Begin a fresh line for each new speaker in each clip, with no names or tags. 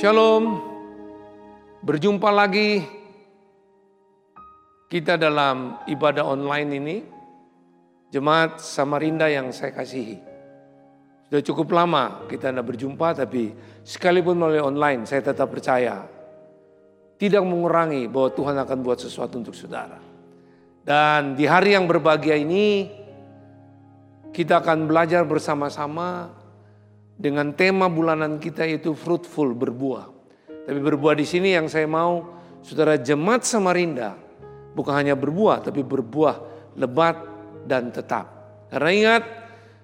Shalom, berjumpa lagi kita dalam ibadah online ini, Jemaat Samarinda yang saya kasihi. Sudah cukup lama kita tidak berjumpa, tapi sekalipun melalui online, saya tetap percaya tidak mengurangi bahwa Tuhan akan buat sesuatu untuk saudara. Dan di hari yang berbahagia ini, kita akan belajar bersama-sama dengan tema bulanan kita itu fruitful, berbuah. Tapi berbuah di sini yang saya mau, saudara jemaat Samarinda, bukan hanya berbuah, tapi berbuah lebat dan tetap. Karena ingat,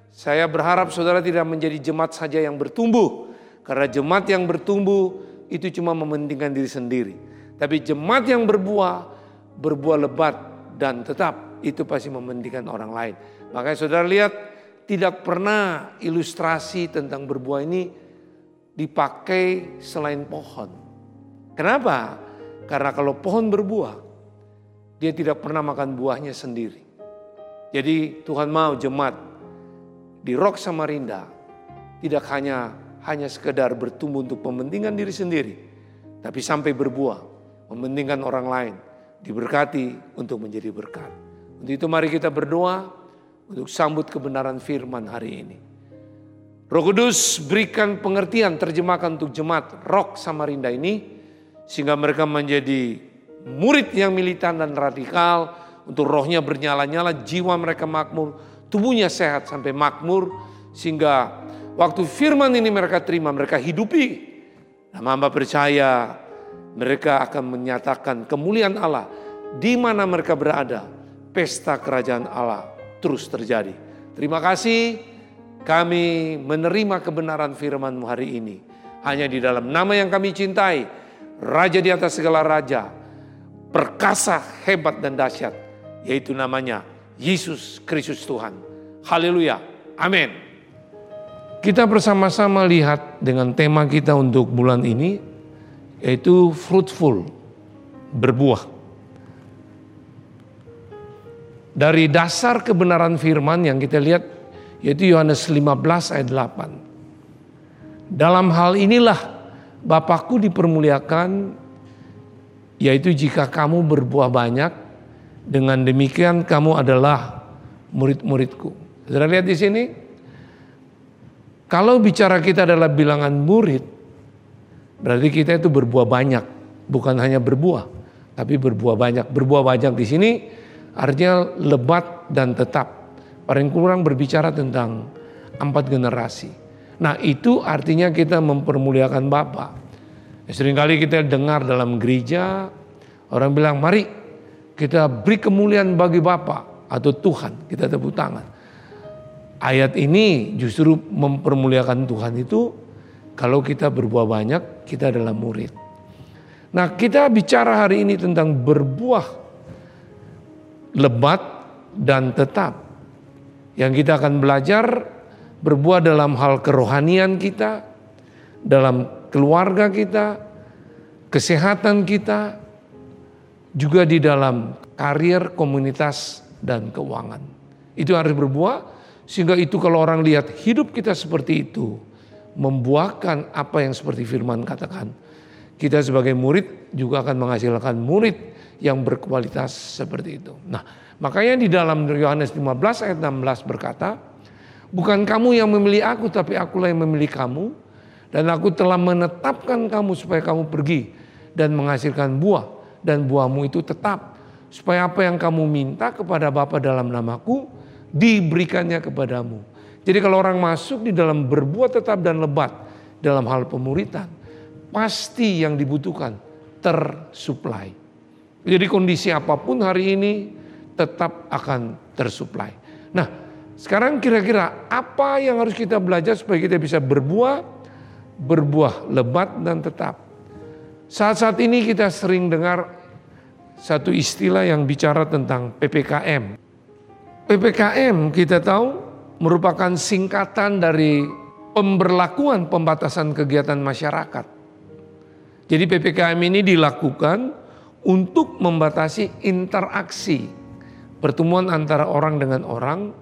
saya berharap saudara tidak menjadi jemaat saja yang bertumbuh. Karena jemaat yang bertumbuh itu cuma mementingkan diri sendiri. Tapi jemaat yang berbuah, berbuah lebat dan tetap, itu pasti mementingkan orang lain. Makanya saudara lihat, tidak pernah ilustrasi tentang berbuah ini dipakai selain pohon. Kenapa? Karena kalau pohon berbuah, dia tidak pernah makan buahnya sendiri. Jadi Tuhan mau jemaat di Rock Samarinda tidak hanya hanya sekedar bertumbuh untuk mementingkan diri sendiri, tapi sampai berbuah, mementingkan orang lain, diberkati untuk menjadi berkat. Untuk itu mari kita berdoa, untuk sambut kebenaran firman hari ini. Roh Kudus berikan pengertian terjemahkan untuk jemaat Rock Samarinda ini sehingga mereka menjadi murid yang militan dan radikal untuk rohnya bernyala-nyala, jiwa mereka makmur, tubuhnya sehat sampai makmur sehingga waktu firman ini mereka terima, mereka hidupi. Nama hamba percaya mereka akan menyatakan kemuliaan Allah di mana mereka berada. Pesta kerajaan Allah terus terjadi. Terima kasih kami menerima kebenaran firman-Mu hari ini. Hanya di dalam nama yang kami cintai, Raja di atas segala raja, perkasa, hebat dan dahsyat, yaitu namanya Yesus Kristus Tuhan. Haleluya. Amin. Kita bersama-sama lihat dengan tema kita untuk bulan ini, yaitu fruitful, berbuah. Dari dasar kebenaran firman yang kita lihat yaitu Yohanes 15 ayat 8. Dalam hal inilah Bapakku dipermuliakan yaitu jika kamu berbuah banyak dengan demikian kamu adalah murid-muridku. Saudara lihat di sini kalau bicara kita adalah bilangan murid berarti kita itu berbuah banyak bukan hanya berbuah tapi berbuah banyak. Berbuah banyak di sini Artinya lebat dan tetap. Paling kurang berbicara tentang empat generasi. Nah itu artinya kita mempermuliakan Bapak. Seringkali kita dengar dalam gereja, orang bilang mari kita beri kemuliaan bagi Bapak atau Tuhan, kita tepuk tangan. Ayat ini justru mempermuliakan Tuhan itu kalau kita berbuah banyak, kita adalah murid. Nah kita bicara hari ini tentang berbuah lebat dan tetap. Yang kita akan belajar berbuah dalam hal kerohanian kita, dalam keluarga kita, kesehatan kita, juga di dalam karir, komunitas, dan keuangan. Itu harus berbuah, sehingga itu kalau orang lihat hidup kita seperti itu, membuahkan apa yang seperti firman katakan. Kita sebagai murid juga akan menghasilkan murid yang berkualitas seperti itu. Nah, makanya di dalam Yohanes 15 ayat 16 berkata, bukan kamu yang memilih aku tapi akulah yang memilih kamu dan aku telah menetapkan kamu supaya kamu pergi dan menghasilkan buah dan buahmu itu tetap supaya apa yang kamu minta kepada Bapa dalam namaku diberikannya kepadamu. Jadi kalau orang masuk di dalam berbuat tetap dan lebat dalam hal pemuritan, pasti yang dibutuhkan tersuplai. Jadi kondisi apa pun hari ini tetap akan tersuplai. Nah, sekarang kira-kira apa yang harus kita belajar supaya kita bisa berbuah, berbuah lebat dan tetap. Saat-saat ini kita sering dengar satu istilah yang bicara tentang PPKM. PPKM kita tahu merupakan singkatan dari pemberlakuan pembatasan kegiatan masyarakat. Jadi PPKM ini dilakukan untuk membatasi interaksi pertemuan antara orang dengan orang,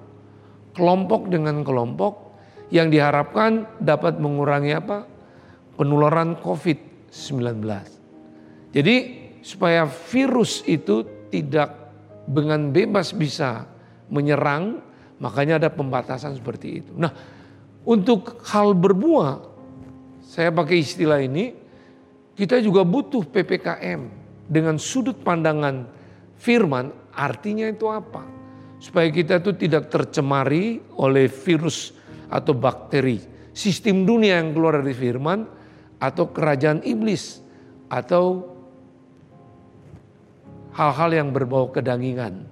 kelompok dengan kelompok yang diharapkan dapat mengurangi apa? penularan COVID-19. Jadi supaya virus itu tidak dengan bebas bisa menyerang, makanya ada pembatasan seperti itu. Nah, untuk hal berbuah, saya pakai istilah ini, kita juga butuh PPKM dengan sudut pandangan firman, artinya itu apa? Supaya kita itu tidak tercemari oleh virus atau bakteri. Sistem dunia yang keluar dari firman atau kerajaan iblis atau hal-hal yang berbau kedangingan.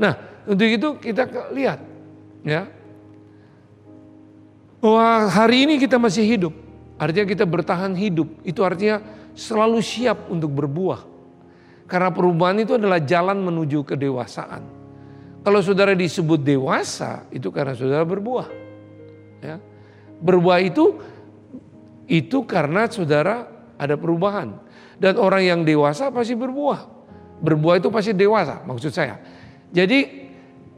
Nah, untuk itu kita lihat ya. Bahwa hari ini kita masih hidup, artinya kita bertahan hidup, itu artinya selalu siap untuk berbuah. Karena perubahan itu adalah jalan menuju kedewasaan. Kalau saudara disebut dewasa, itu karena saudara berbuah. Ya. Berbuah itu itu karena saudara ada perubahan. Dan orang yang dewasa pasti berbuah. Berbuah itu pasti dewasa, maksud saya. Jadi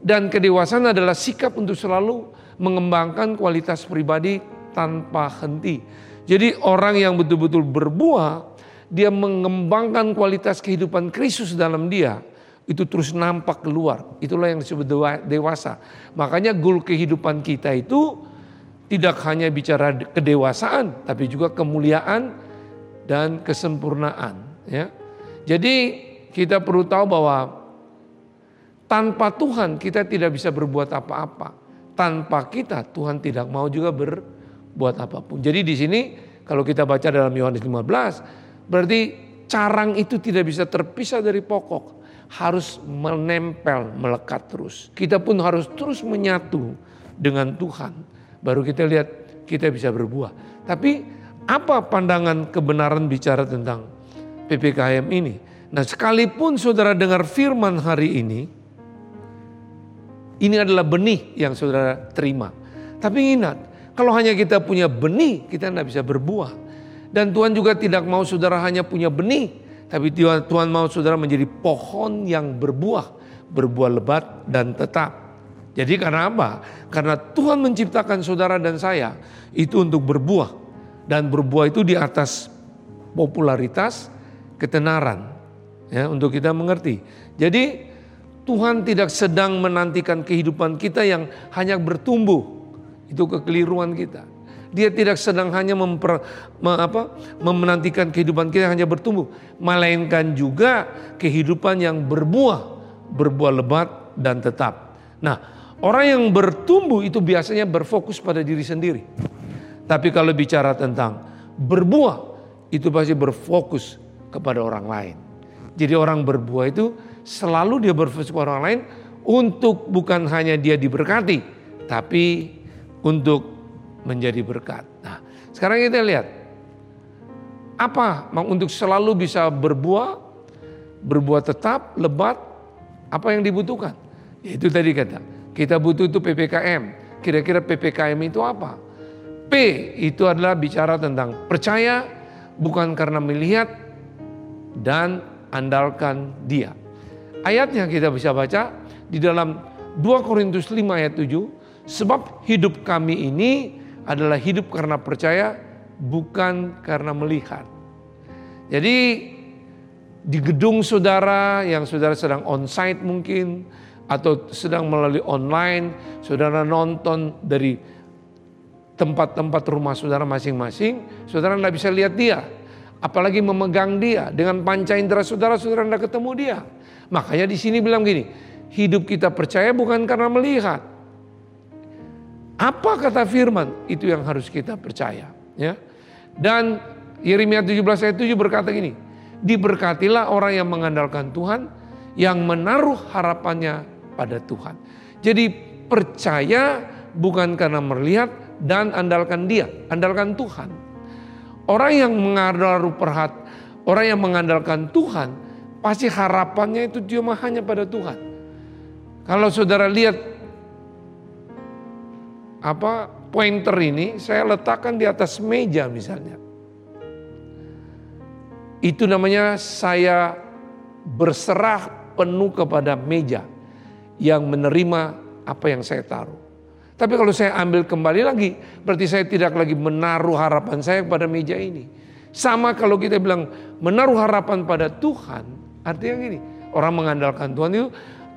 dan kedewasaan adalah sikap untuk selalu mengembangkan kualitas pribadi tanpa henti. Jadi orang yang betul-betul berbuah dia mengembangkan kualitas kehidupan Kristus dalam dia, itu terus nampak keluar. Itulah yang disebut dewasa. Makanya goal kehidupan kita itu tidak hanya bicara kedewasaan, tapi juga kemuliaan dan kesempurnaan. Ya. Jadi kita perlu tahu bahwa tanpa Tuhan kita tidak bisa berbuat apa-apa. Tanpa kita Tuhan tidak mau juga berbuat apa pun. Jadi di sini kalau kita baca dalam Yohanes 15 Berarti carang itu tidak bisa terpisah dari pokok. Harus menempel, melekat terus. Kita pun harus terus menyatu dengan Tuhan. Baru kita lihat kita bisa berbuah. Tapi apa pandangan kebenaran bicara tentang PPKM ini? Nah sekalipun saudara dengar firman hari ini, ini adalah benih yang saudara terima. Tapi ingat, kalau hanya kita punya benih, kita tidak bisa berbuah. Dan Tuhan juga tidak mau saudara hanya punya benih, tapi Tuhan mau saudara menjadi pohon yang berbuah, berbuah lebat dan tetap. Jadi karena apa? Karena Tuhan menciptakan saudara dan saya itu untuk berbuah. Dan berbuah itu di atas popularitas, ketenaran. Ya, untuk kita mengerti. Jadi Tuhan tidak sedang menantikan kehidupan kita yang hanya bertumbuh. Itu kekeliruan kita. Dia tidak sedang hanya memper, me, apa, menantikan kehidupan kita hanya bertumbuh, melainkan juga kehidupan yang berbuah, berbuah lebat dan tetap. Nah, orang yang bertumbuh itu biasanya berfokus pada diri sendiri. Tapi kalau bicara tentang berbuah, itu pasti berfokus kepada orang lain. Jadi orang berbuah itu selalu dia berfokus kepada orang lain untuk bukan hanya dia diberkati, tapi untuk menjadi berkat. Nah, sekarang kita lihat apa untuk selalu bisa berbuah, berbuah tetap, lebat, apa yang dibutuhkan? Itu tadi kata, kita butuh itu PPKM. Kira-kira PPKM itu apa? P itu adalah bicara tentang percaya bukan karena melihat dan andalkan dia. Ayatnya kita bisa baca di dalam 2 Korintus 5 ayat 7. Sebab hidup kami ini adalah hidup karena percaya bukan karena melihat. Jadi di gedung saudara yang saudara sedang onsite mungkin atau sedang melalui online, saudara nonton dari tempat-tempat rumah saudara masing-masing, saudara tidak bisa lihat dia. Apalagi memegang dia dengan panca indera saudara, saudara tidak ketemu dia. Makanya di sini bilang gini, hidup kita percaya bukan karena melihat, apa kata firman? Itu yang harus kita percaya. Ya. Dan Yeremia 17 ayat 7 berkata gini, diberkatilah orang yang mengandalkan Tuhan, yang menaruh harapannya pada Tuhan. Jadi percaya bukan karena melihat dan andalkan dia, andalkan Tuhan. Orang yang mengandalkan perhat, orang yang mengandalkan Tuhan, pasti harapannya itu cuma hanya pada Tuhan. Kalau saudara lihat apa pointer ini saya letakkan di atas meja misalnya. Itu namanya saya berserah penuh kepada meja. yang menerima apa yang saya taruh. Tapi kalau saya ambil kembali lagi, berarti saya tidak lagi menaruh harapan saya pada meja ini. Sama kalau kita bilang menaruh harapan pada Tuhan, artinya gini, orang mengandalkan Tuhan itu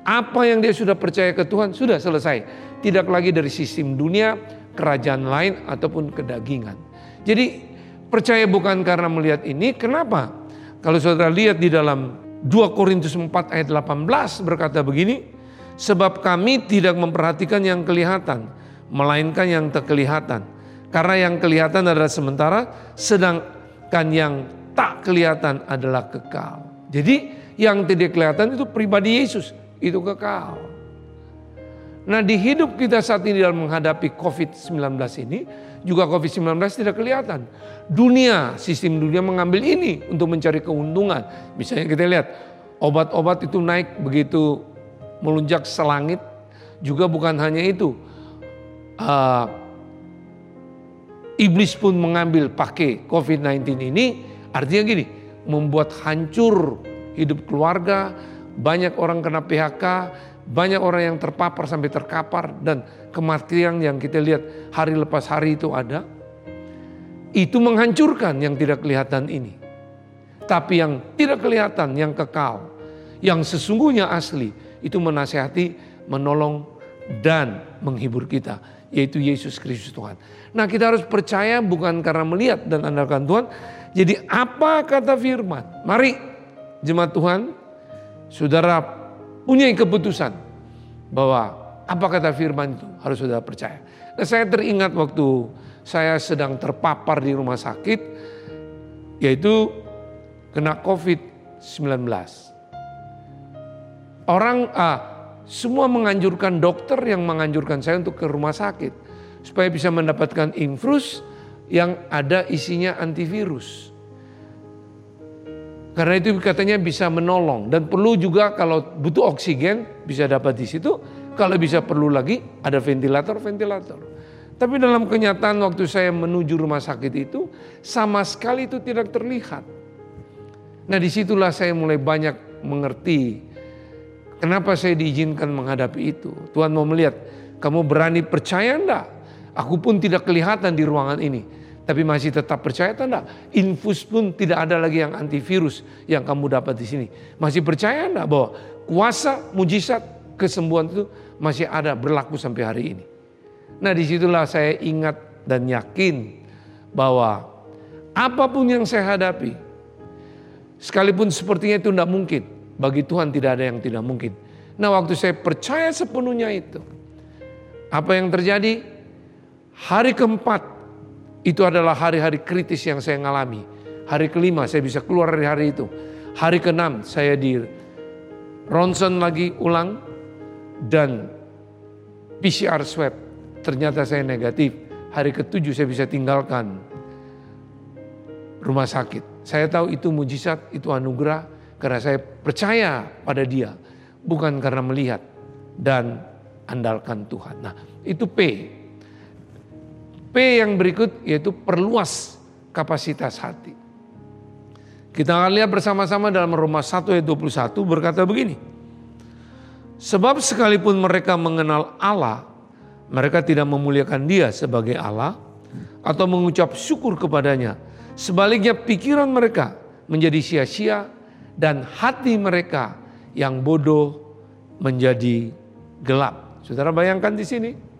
apa yang dia sudah percaya ke Tuhan sudah selesai. Tidak lagi dari sistem dunia, kerajaan lain ataupun kedagingan. Jadi percaya bukan karena melihat ini, kenapa? Kalau saudara lihat di dalam 2 Korintus 4 ayat 18 berkata begini, Sebab kami tidak memperhatikan yang kelihatan, melainkan yang tak kelihatan. Karena yang kelihatan adalah sementara, sedangkan yang tak kelihatan adalah kekal. Jadi yang tidak kelihatan itu pribadi Yesus, itu kekal. Nah di hidup kita saat ini dalam menghadapi COVID-19 ini, juga COVID-19 tidak kelihatan. Dunia, sistem dunia mengambil ini untuk mencari keuntungan. Misalnya kita lihat, obat-obat itu naik begitu melunjak selangit. Juga bukan hanya itu. Uh, iblis pun mengambil pakai COVID-19 ini. Artinya gini, membuat hancur hidup keluarga, banyak orang kena PHK, banyak orang yang terpapar sampai terkapar dan kematian yang kita lihat hari lepas hari itu ada. Itu menghancurkan yang tidak kelihatan ini. Tapi yang tidak kelihatan, yang kekal, yang sesungguhnya asli, itu menasehati, menolong, dan menghibur kita. Yaitu Yesus Kristus Tuhan. Nah kita harus percaya bukan karena melihat dan andalkan Tuhan. Jadi apa kata firman? Mari jemaat Tuhan, saudara punya keputusan bahwa apa kata firman itu harus saudara percaya. Nah saya teringat waktu saya sedang terpapar di rumah sakit, yaitu kena COVID-19. Orang ah, semua menganjurkan dokter yang menganjurkan saya untuk ke rumah sakit supaya bisa mendapatkan infus yang ada isinya antivirus. Karena itu katanya bisa menolong dan perlu juga kalau butuh oksigen bisa dapat di situ. Kalau bisa perlu lagi ada ventilator-ventilator. Tapi dalam kenyataan waktu saya menuju rumah sakit itu sama sekali itu tidak terlihat. Nah di situlah saya mulai banyak mengerti Kenapa saya diizinkan menghadapi itu? Tuhan mau melihat, kamu berani percaya enggak? Aku pun tidak kelihatan di ruangan ini. Tapi masih tetap percaya atau enggak? Infus pun tidak ada lagi yang antivirus yang kamu dapat di sini. Masih percaya enggak bahwa kuasa, mujizat, kesembuhan itu masih ada berlaku sampai hari ini. Nah di situlah saya ingat dan yakin bahwa apa pun yang saya hadapi, sekalipun sepertinya itu tidak mungkin, bagi Tuhan tidak ada yang tidak mungkin. Nah waktu saya percaya sepenuhnya itu. Apa yang terjadi? Hari keempat itu adalah hari-hari kritis yang saya ngalami. Hari kelima saya bisa keluar dari hari itu. Hari keenam saya di ronsen lagi ulang dan PCR swab ternyata saya negatif. Hari ketujuh saya bisa tinggalkan rumah sakit. Saya tahu itu mujizat, itu anugerah, karena saya percaya pada dia, bukan karena melihat dan andalkan Tuhan. Nah, itu P. P yang berikut yaitu perluas kapasitas hati. Kita akan lihat bersama-sama dalam Roma 1 ayat 21 berkata begini. Sebab sekalipun mereka mengenal Allah, mereka tidak memuliakan dia sebagai Allah atau mengucap syukur kepadanya. Sebaliknya pikiran mereka menjadi sia-sia dan hati mereka yang bodoh menjadi gelap. Saudara bayangkan di sini.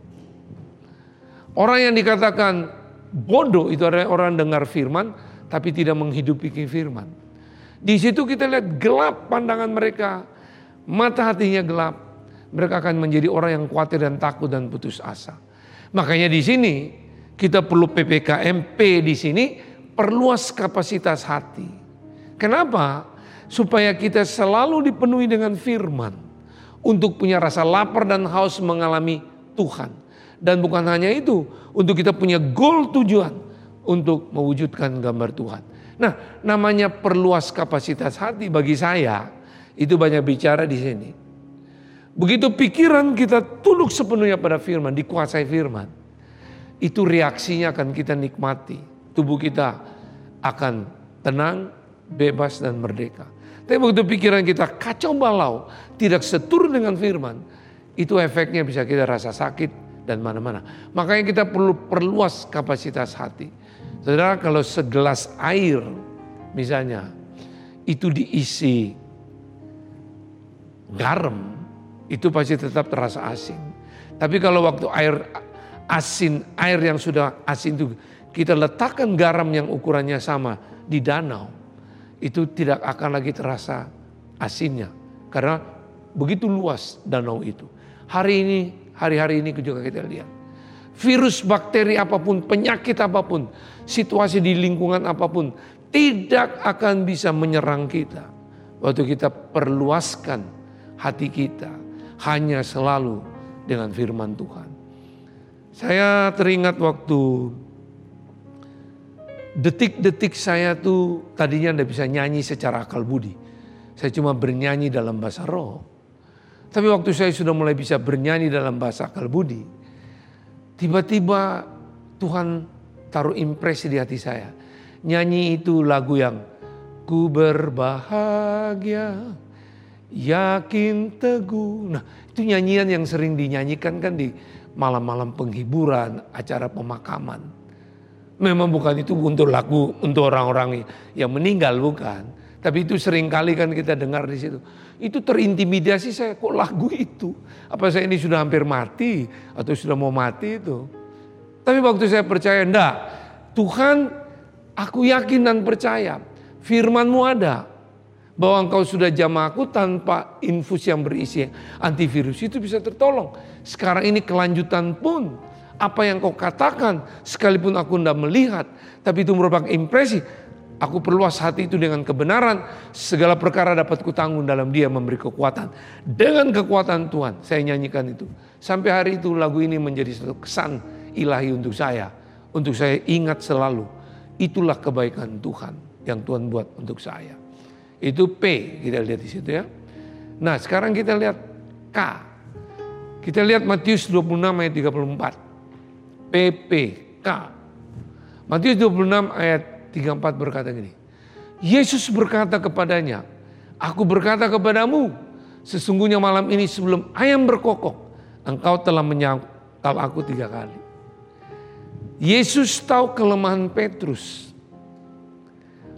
Orang yang dikatakan bodoh itu adalah orang dengar firman tapi tidak menghidupi firman. Di situ kita lihat gelap pandangan mereka, mata hatinya gelap. Mereka akan menjadi orang yang khawatir dan takut dan putus asa. Makanya di sini kita perlu PPKMP di sini perluas kapasitas hati. Kenapa? supaya kita selalu dipenuhi dengan firman untuk punya rasa lapar dan haus mengalami Tuhan. Dan bukan hanya itu, untuk kita punya goal tujuan untuk mewujudkan gambar Tuhan. Nah, namanya perluas kapasitas hati bagi saya itu banyak bicara di sini. Begitu pikiran kita tunduk sepenuhnya pada firman, dikuasai firman. Itu reaksinya akan kita nikmati. Tubuh kita akan tenang, bebas dan merdeka. Tapi begitu pikiran kita kacau balau, tidak setur dengan firman, itu efeknya bisa kita rasa sakit dan mana-mana. Makanya kita perlu perluas kapasitas hati. Saudara kalau segelas air misalnya itu diisi garam itu pasti tetap terasa asin. Tapi kalau waktu air asin, air yang sudah asin itu kita letakkan garam yang ukurannya sama di danau, itu tidak akan lagi terasa asinnya. Karena begitu luas danau itu. Hari ini, hari-hari ini juga kita lihat. Virus, bakteri apa pun, penyakit apa pun, situasi di lingkungan apa pun, tidak akan bisa menyerang kita. Waktu kita perluaskan hati kita, hanya selalu dengan firman Tuhan. Saya teringat waktu detik-detik saya tuh tadinya tidak bisa nyanyi secara akal budi. Saya cuma bernyanyi dalam bahasa roh. Tapi waktu saya sudah mulai bisa bernyanyi dalam bahasa akal budi, tiba-tiba Tuhan taruh impresi di hati saya. Nyanyi itu lagu yang ku berbahagia, yakin teguh. Nah itu nyanyian yang sering dinyanyikan kan di malam-malam penghiburan, acara pemakaman. Memang bukan itu untuk lagu untuk orang-orang yang meninggal bukan. Tapi itu sering kali kan kita dengar di situ. Itu terintimidasi saya, kok lagu itu? Apa saya ini sudah hampir mati atau sudah mau mati itu? Tapi waktu saya percaya, enggak. Tuhan, aku yakin dan percaya. Firmanmu ada. Bahwa engkau sudah jamaku tanpa infus yang berisi antivirus itu bisa tertolong. Sekarang ini kelanjutan pun apa yang kau katakan sekalipun aku tidak melihat. Tapi itu merupakan impresi Aku perluas hati itu dengan kebenaran. Segala perkara dapat kutanggung dalam dia memberi kekuatan. Dengan kekuatan Tuhan saya nyanyikan itu. Sampai hari itu lagu ini menjadi satu kesan ilahi untuk saya. Untuk saya ingat selalu. Itulah kebaikan Tuhan yang Tuhan buat untuk saya. Itu P kita lihat di situ ya. Nah sekarang kita lihat K. Kita lihat Matius 26 ayat 34. PP K. Matius 26 ayat 34 berkata gini. Yesus berkata kepadanya, Aku berkata kepadamu, sesungguhnya malam ini sebelum ayam berkokok, engkau telah menyangkal aku tiga kali. Yesus tahu kelemahan Petrus.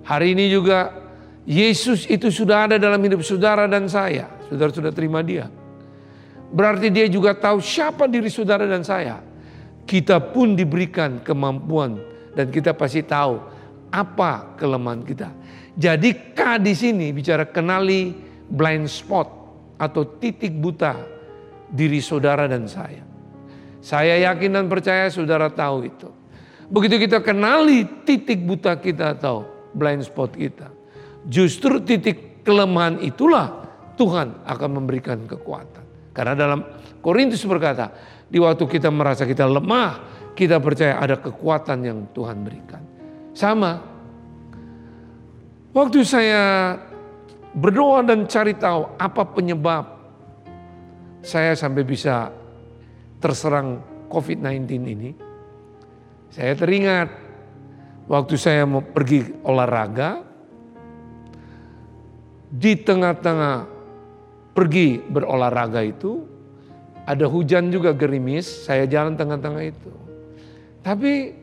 Hari ini juga Yesus itu sudah ada dalam hidup saudara dan saya. Saudara sudah terima dia. Berarti dia juga tahu siapa diri saudara dan saya. Kita pun diberikan kemampuan dan kita pasti tahu apa kelemahan kita. Jadi K di sini bicara kenali blind spot atau titik buta diri saudara dan saya. Saya yakin dan percaya saudara tahu itu. Begitu kita kenali titik buta kita atau blind spot kita. Justru titik kelemahan itulah Tuhan akan memberikan kekuatan. Karena dalam Korintus berkata, di waktu kita merasa kita lemah, kita percaya ada kekuatan yang Tuhan berikan. Sama. Waktu saya berdoa dan cari tahu apa penyebab saya sampai bisa terserang COVID-19 ini. Saya teringat waktu saya mau pergi olahraga, di tengah-tengah pergi berolahraga itu, ada hujan juga gerimis, saya jalan tengah-tengah itu. Tapi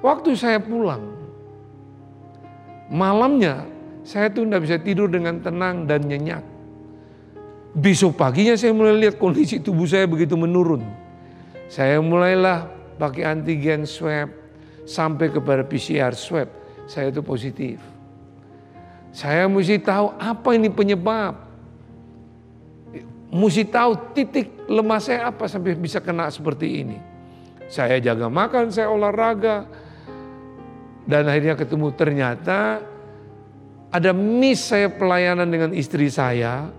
waktu saya pulang, malamnya saya tuh tidak bisa tidur dengan tenang dan nyenyak. Besok paginya saya mulai lihat kondisi tubuh saya begitu menurun. Saya mulailah pakai antigen swab sampai kepada PCR swab. Saya itu positif. Saya mesti tahu apa ini penyebab. Mesti tahu titik lemah saya apa sampai bisa kena seperti ini. Saya jaga makan, saya olahraga, dan akhirnya ketemu ternyata ada miss saya pelayanan dengan istri saya.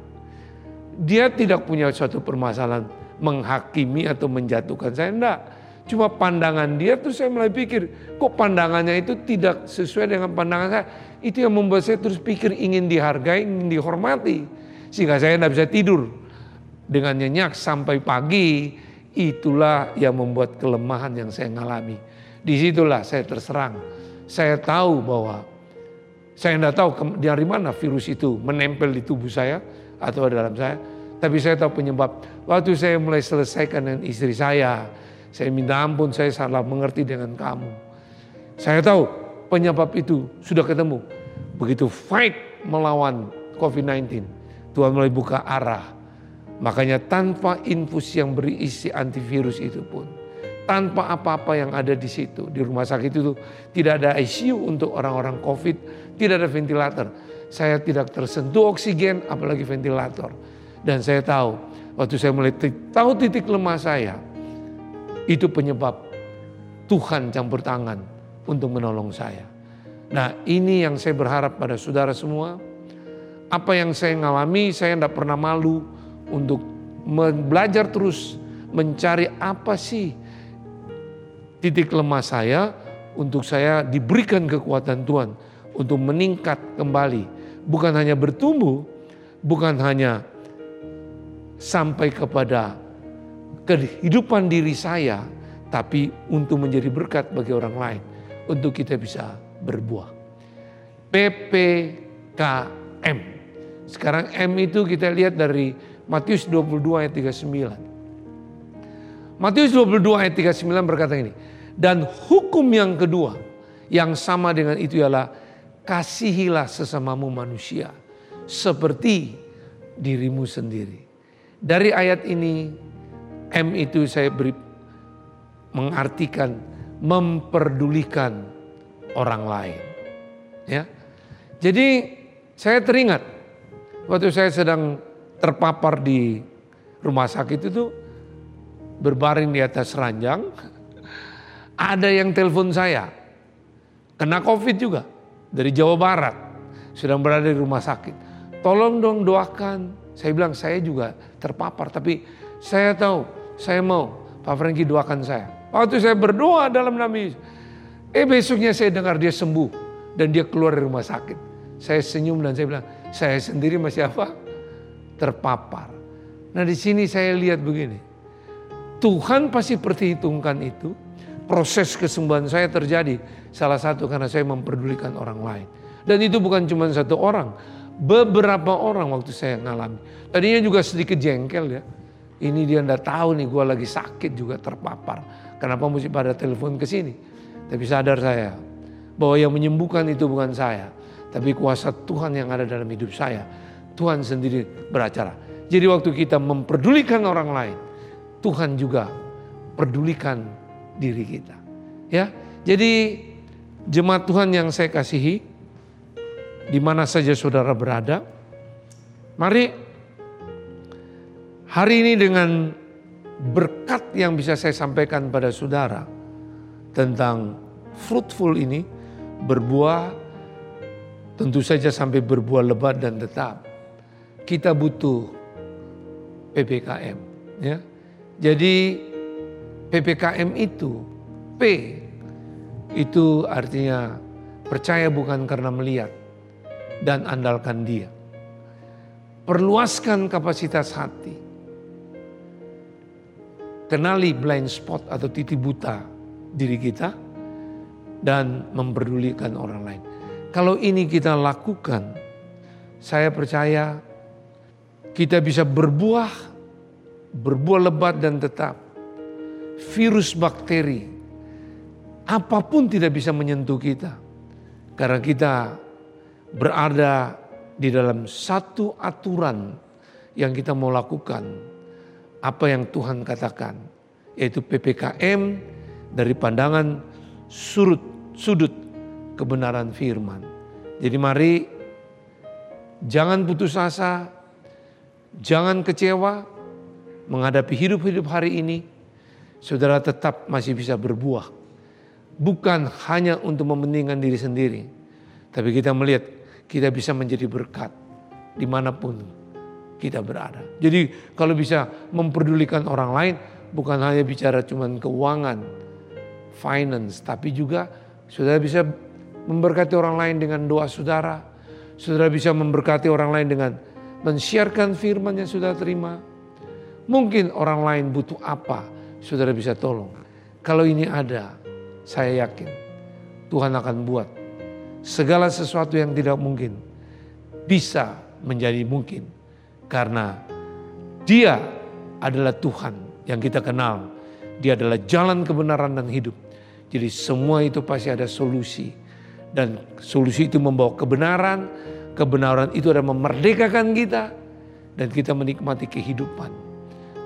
Dia tidak punya suatu permasalahan menghakimi atau menjatuhkan saya. Enggak. Cuma pandangan dia tuh saya mulai pikir, kok pandangannya itu tidak sesuai dengan pandangan saya. Itu yang membuat saya terus pikir ingin dihargai, ingin dihormati. Sehingga saya tidak bisa tidur dengan nyenyak sampai pagi. Itulah yang membuat kelemahan yang saya alami. Di situlah saya terserang saya tahu bahwa saya tidak tahu dari mana virus itu menempel di tubuh saya atau dalam saya. Tapi saya tahu penyebab. Waktu saya mulai selesaikan dengan istri saya, saya minta ampun, saya salah mengerti dengan kamu. Saya tahu penyebab itu sudah ketemu. Begitu fight melawan COVID-19, Tuhan mulai buka arah. Makanya tanpa infus yang berisi antivirus itu pun, tanpa apa-apa yang ada di situ, di rumah sakit itu tidak ada ICU untuk orang-orang COVID, tidak ada ventilator. Saya tidak tersentuh oksigen, apalagi ventilator dan saya tahu, waktu saya mulai tahu titik lemah saya, itu penyebab Tuhan campur tangan untuk menolong saya. Nah ini yang saya berharap pada saudara semua. Apa yang saya ngalami, saya tidak pernah malu untuk belajar terus mencari apa sih titik lemah saya untuk saya diberikan kekuatan Tuhan untuk meningkat kembali. Bukan hanya bertumbuh, bukan hanya sampai kepada kehidupan diri saya, tapi untuk menjadi berkat bagi orang lain, untuk kita bisa berbuah. PPKM. Sekarang M itu kita lihat dari Matius 22 ayat 39. Matius 22 ayat 39 berkata ini, dan hukum yang kedua yang sama dengan itu ialah kasihilah sesamamu manusia seperti dirimu sendiri. Dari ayat ini M itu saya beri mengartikan memperdulikan orang lain. Ya. Jadi saya teringat waktu saya sedang terpapar di rumah sakit itu berbaring di atas ranjang ada yang telepon saya kena covid juga dari Jawa Barat sedang berada di rumah sakit tolong dong doakan saya bilang saya juga terpapar tapi saya tahu saya mau Pak Franky doakan saya. Waktu saya berdoa dalam nama. Eh besoknya saya dengar dia sembuh dan dia keluar dari rumah sakit. Saya senyum dan saya bilang, saya sendiri masih apa? Terpapar. Nah di sini saya lihat begini. Tuhan pasti perhitungkan itu. Proses kesembuhan saya terjadi. Salah satu karena saya memperdulikan orang lain. Dan itu bukan cuma satu orang beberapa orang waktu saya ngalami. Tadinya juga sedikit jengkel ya. Ini dia ndak tahu nih gue lagi sakit juga terpapar. Kenapa mesti pada telepon ke sini? Tapi sadar saya bahwa yang menyembuhkan itu bukan saya. Tapi kuasa Tuhan yang ada dalam hidup saya. Tuhan sendiri beracara. Jadi waktu kita memperdulikan orang lain. Tuhan juga pedulikan diri kita. Ya, Jadi jemaat Tuhan yang saya kasihi di mana saja saudara berada. Mari hari ini dengan berkat yang bisa saya sampaikan pada saudara tentang fruitful ini berbuah tentu saja sampai berbuah lebat dan tetap. Kita butuh PPKM ya. Jadi PPKM itu P itu artinya percaya bukan karena melihat dan andalkan dia. Perluaskan kapasitas hati. Kenali blind spot atau titik buta diri kita dan memperdulikan orang lain. Kalau ini kita lakukan, saya percaya kita bisa berbuah, berbuah lebat dan tetap. Virus bakteri, apa pun tidak bisa menyentuh kita. Karena kita berada di dalam satu aturan yang kita mau lakukan apa yang Tuhan katakan yaitu PPKM dari pandangan surut sudut kebenaran firman. Jadi mari jangan putus asa, jangan kecewa menghadapi hidup-hidup hari ini. Saudara tetap masih bisa berbuah. Bukan hanya untuk mementingkan diri sendiri. Tapi kita melihat kita bisa menjadi berkat di mana pun kita berada. Jadi kalau bisa memperdulikan orang lain bukan hanya bicara cuman keuangan, finance, tapi juga saudara bisa memberkati orang lain dengan doa saudara. Saudara bisa memberkati orang lain dengan men-sharekan firman yang sudah terima. Mungkin orang lain butuh apa, saudara bisa tolong. Kalau ini ada, saya yakin Tuhan akan buat segala sesuatu yang tidak mungkin bisa menjadi mungkin karena Dia adalah Tuhan yang kita kenal. Dia adalah jalan kebenaran dan hidup. Jadi semua itu pasti ada solusi. Dan solusi itu membawa kebenaran. Kebenaran itu adalah memerdekakan kita. Dan kita menikmati kehidupan.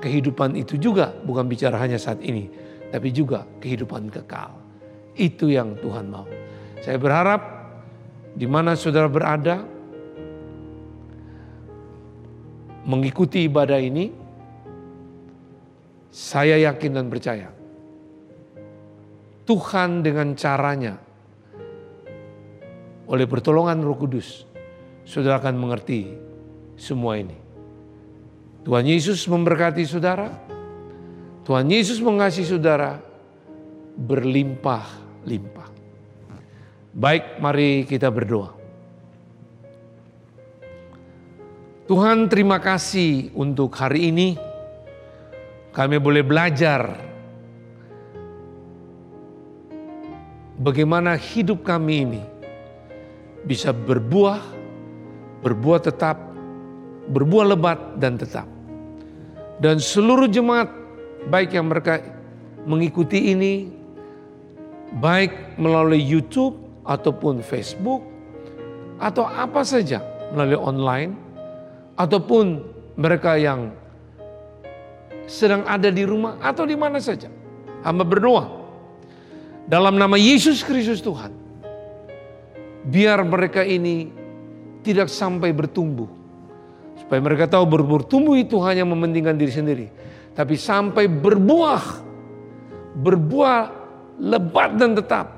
Kehidupan itu juga bukan bicara hanya saat ini. Tapi juga kehidupan kekal. Itu yang Tuhan mau. Saya berharap di mana saudara berada, mengikuti ibadah ini, saya yakin dan percaya Tuhan dengan caranya oleh pertolongan Roh Kudus saudara akan mengerti semua ini. Tuhan Yesus memberkati saudara. Tuhan Yesus mengasihi saudara berlimpah-limpah. Baik, mari kita berdoa. Tuhan terima kasih untuk hari ini kami boleh belajar bagaimana hidup kami ini bisa berbuah, berbuah tetap, berbuah lebat dan tetap. Dan seluruh jemaat baik yang mereka mengikuti ini baik melalui YouTube ataupun Facebook atau apa saja melalui online ataupun mereka yang sedang ada di rumah atau di mana saja. Hamba berdoa dalam nama Yesus Kristus Tuhan. Biar mereka ini tidak sampai bertumbuh. Supaya mereka tahu bertumbuh itu hanya mementingkan diri sendiri. Tapi sampai berbuah. Berbuah lebat dan tetap.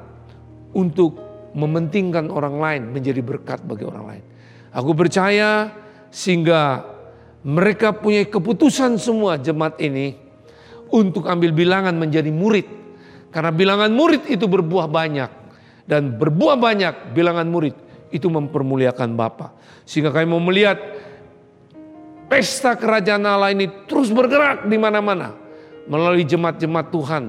Untuk mementingkan orang lain menjadi berkat bagi orang lain. Aku percaya sehingga mereka punya keputusan semua jemaat ini untuk ambil bilangan menjadi murid. Karena bilangan murid itu berbuah banyak. Dan berbuah banyak bilangan murid itu mempermuliakan Bapa. Sehingga kami mau melihat pesta kerajaan Allah ini terus bergerak di mana-mana. Melalui jemaat-jemaat Tuhan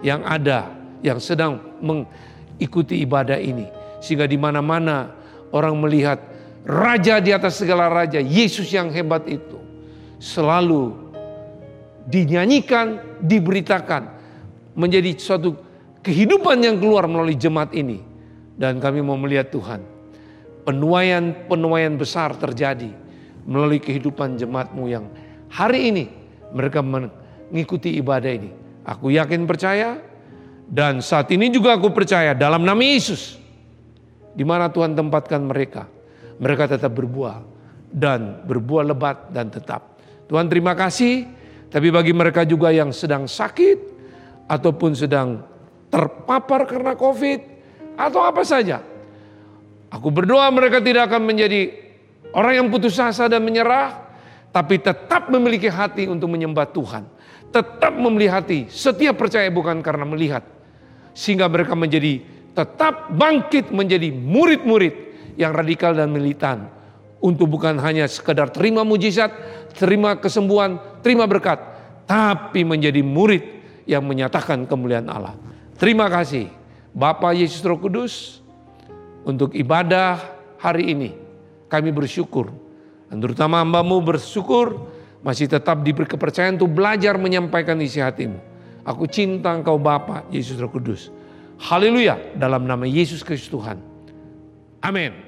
yang ada, yang sedang mengikuti ibadah ini. Sehingga di mana-mana orang melihat Raja di atas segala raja, Yesus yang hebat itu. Selalu dinyanyikan, diberitakan. Menjadi suatu kehidupan yang keluar melalui jemaat ini. Dan kami mau melihat Tuhan. Penuaian-penuaian besar terjadi melalui kehidupan jemaatmu yang hari ini mereka mengikuti ibadah ini. Aku yakin percaya dan saat ini juga aku percaya dalam nama Yesus. Di mana Tuhan tempatkan mereka mereka tetap berbuah dan berbuah lebat dan tetap. Tuhan terima kasih, tapi bagi mereka juga yang sedang sakit ataupun sedang terpapar karena COVID atau apa saja. Aku berdoa mereka tidak akan menjadi orang yang putus asa dan menyerah, tapi tetap memiliki hati untuk menyembah Tuhan. Tetap memiliki hati, setiap percaya bukan karena melihat. Sehingga mereka menjadi tetap bangkit menjadi murid-murid yang radikal dan militan untuk bukan hanya sekedar terima mujizat, terima kesembuhan, terima berkat, tapi menjadi murid yang menyatakan kemuliaan Allah. Terima kasih Bapak Yesus Roh Kudus untuk ibadah hari ini. Kami bersyukur dan terutama hambamu bersyukur masih tetap diberi kepercayaan untuk belajar menyampaikan isi hatimu. Aku cinta engkau Bapa Yesus Roh Kudus. Haleluya dalam nama Yesus Kristus Tuhan. Amin.